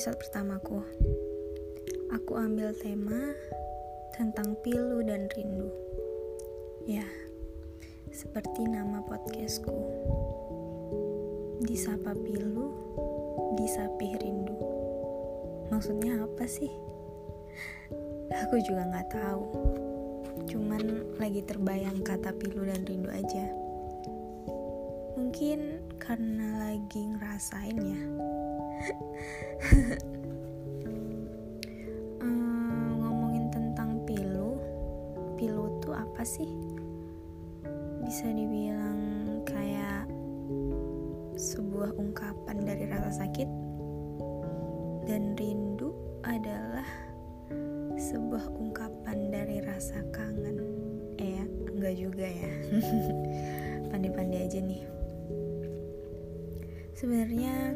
episode pertamaku. Aku ambil tema tentang pilu dan rindu. Ya, seperti nama podcastku. Disapa pilu, disapih rindu. Maksudnya apa sih? Aku juga nggak tahu. Cuman lagi terbayang kata pilu dan rindu aja. Mungkin karena lagi ngerasain ya hmm, ngomongin tentang pilu pilu tuh apa sih? Bisa dibilang kayak sebuah ungkapan dari rasa sakit dan rindu adalah sebuah ungkapan dari rasa kangen. Eh ya enggak juga ya. Pandai-pandai aja nih. Sebenarnya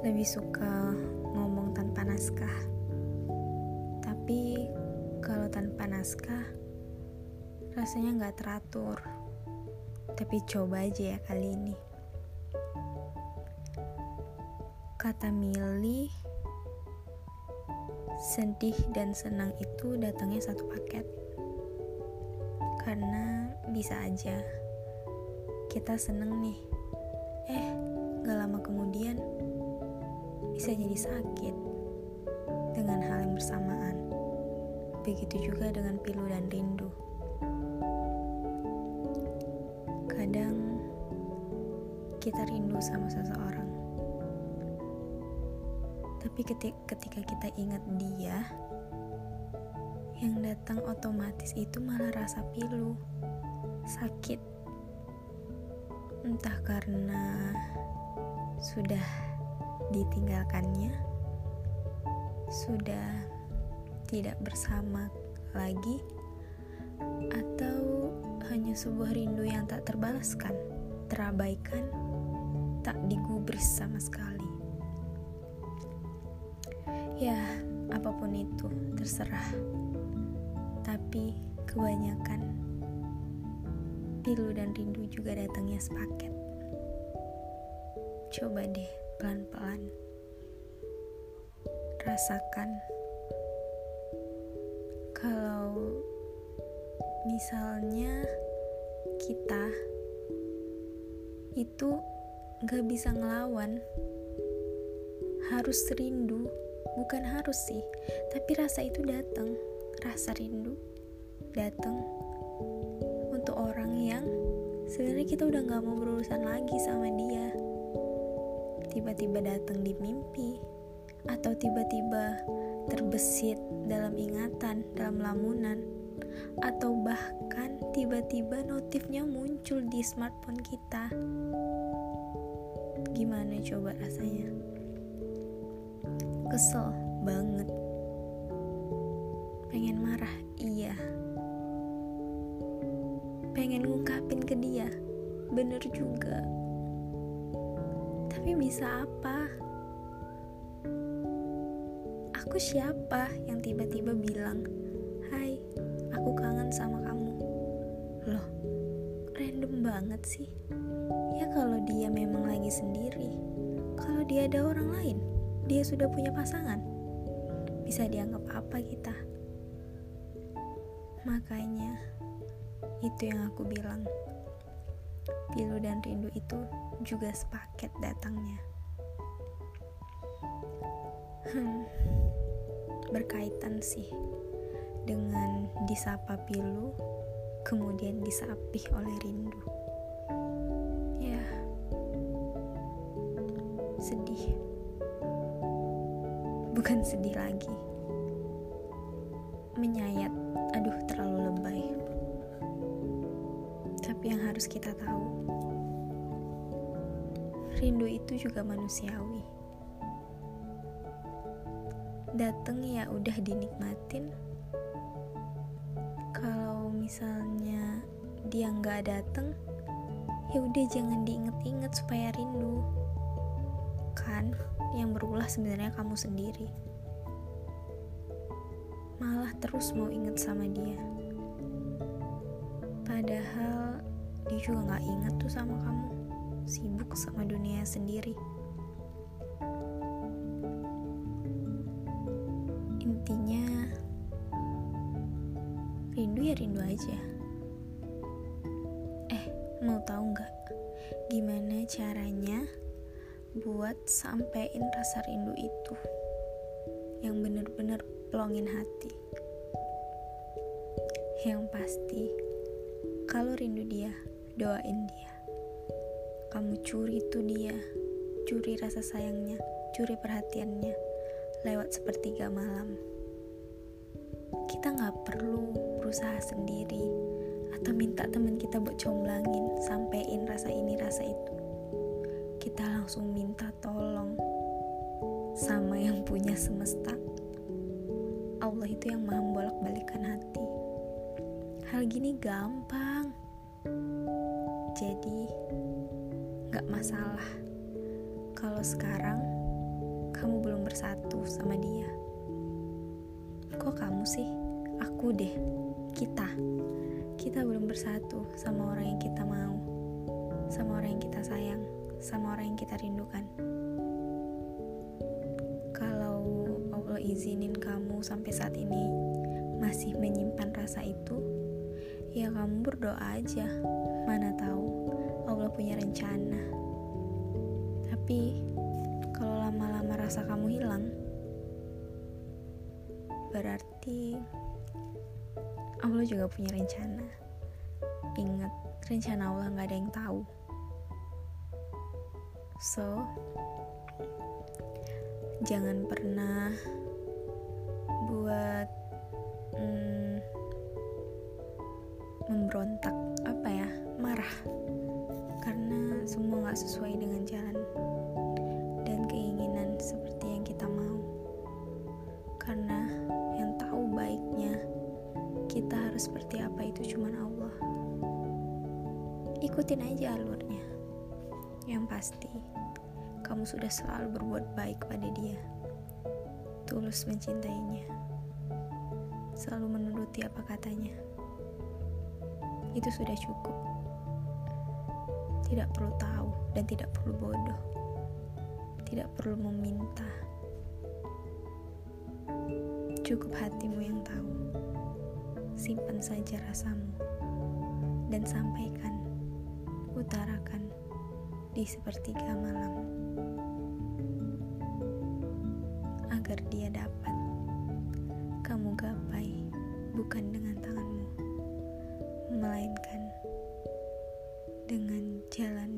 lebih suka ngomong tanpa naskah. Tapi kalau tanpa naskah rasanya nggak teratur. Tapi coba aja ya kali ini. Kata Mili, sedih dan senang itu datangnya satu paket. Karena bisa aja kita seneng nih. Eh, gak lama kemudian bisa jadi sakit dengan hal yang bersamaan. Begitu juga dengan pilu dan rindu. Kadang kita rindu sama seseorang. Tapi ketika kita ingat dia, yang datang otomatis itu malah rasa pilu, sakit. Entah karena sudah ditinggalkannya, sudah tidak bersama lagi, atau hanya sebuah rindu yang tak terbalaskan, terabaikan, tak digubris sama sekali. Ya, apa pun itu, terserah. Tapi kebanyakan pilu dan rindu juga datangnya sepaket. Coba deh pelan-pelan. Rasakan. Kalau misalnya kita itu gak bisa ngelawan, harus rindu, bukan harus sih, tapi rasa itu datang, rasa rindu datang untuk orang yang sebenarnya kita udah gak mau berurusan lagi sama dia tiba-tiba datang di mimpi atau tiba-tiba terbesit dalam ingatan, dalam lamunan atau bahkan tiba-tiba notifnya muncul di smartphone kita. Gimana coba rasanya? Kesel banget. Pengen marah, iya. Pengen ngungkapin ke dia, bener juga tapi bisa apa? Aku siapa yang tiba-tiba bilang, "Hai, aku kangen sama kamu." Loh, random banget sih. Ya kalau dia memang lagi sendiri. Kalau dia ada orang lain, dia sudah punya pasangan. Bisa dianggap apa kita? Makanya itu yang aku bilang. Pilu dan rindu itu juga sepaket datangnya. Hmm, berkaitan sih dengan disapa pilu, kemudian disapih oleh rindu. Ya, sedih. Bukan sedih lagi. Menyayat, aduh terlalu lebay. Tapi yang harus kita tahu, rindu itu juga manusiawi. Dateng ya udah dinikmatin. Kalau misalnya dia nggak dateng, ya udah jangan diinget-inget supaya rindu. Kan yang berulah sebenarnya kamu sendiri. Malah terus mau inget sama dia. Padahal dia juga nggak inget tuh sama kamu sibuk sama dunia sendiri. intinya rindu ya rindu aja. Eh mau tahu nggak gimana caranya buat sampein rasa rindu itu yang bener-bener pelongin hati? Yang pasti kalau rindu dia doain dia kamu curi tuh dia. Curi rasa sayangnya. Curi perhatiannya. Lewat sepertiga malam. Kita nggak perlu berusaha sendiri atau minta teman kita buat comblangin sampein rasa ini rasa itu. Kita langsung minta tolong sama yang punya semesta. Allah itu yang maha bolak balikan hati. Hal gini gampang. Jadi gak masalah. Kalau sekarang kamu belum bersatu sama dia. Kok kamu sih? Aku deh kita. Kita belum bersatu sama orang yang kita mau sama orang yang kita sayang sama orang yang kita rindukan. Kalau Allah izinin kamu sampai saat ini masih menyimpan rasa itu ya kamu berdoa aja. Mana tahu Allah punya rencana tapi kalau lama-lama rasa kamu hilang berarti Allah juga punya rencana. Ingat, rencana Allah gak ada yang tahu. So, jangan pernah buat hmm, memberontak apa ya marah karena semua gak sesuai dengan jalan dan keinginan seperti yang kita mau. Karena yang tahu baiknya kita harus seperti apa itu cuma Allah. Ikutin aja alurnya. Yang pasti kamu sudah selalu berbuat baik pada dia. Tulus mencintainya. Selalu menuruti apa katanya. Itu sudah cukup tidak perlu tahu dan tidak perlu bodoh. Tidak perlu meminta. Cukup hatimu yang tahu. Simpan saja rasamu dan sampaikan, utarakan di sepertiga malam agar dia dapat. Kamu gapai bukan dengan tanganmu, melainkan Yeah.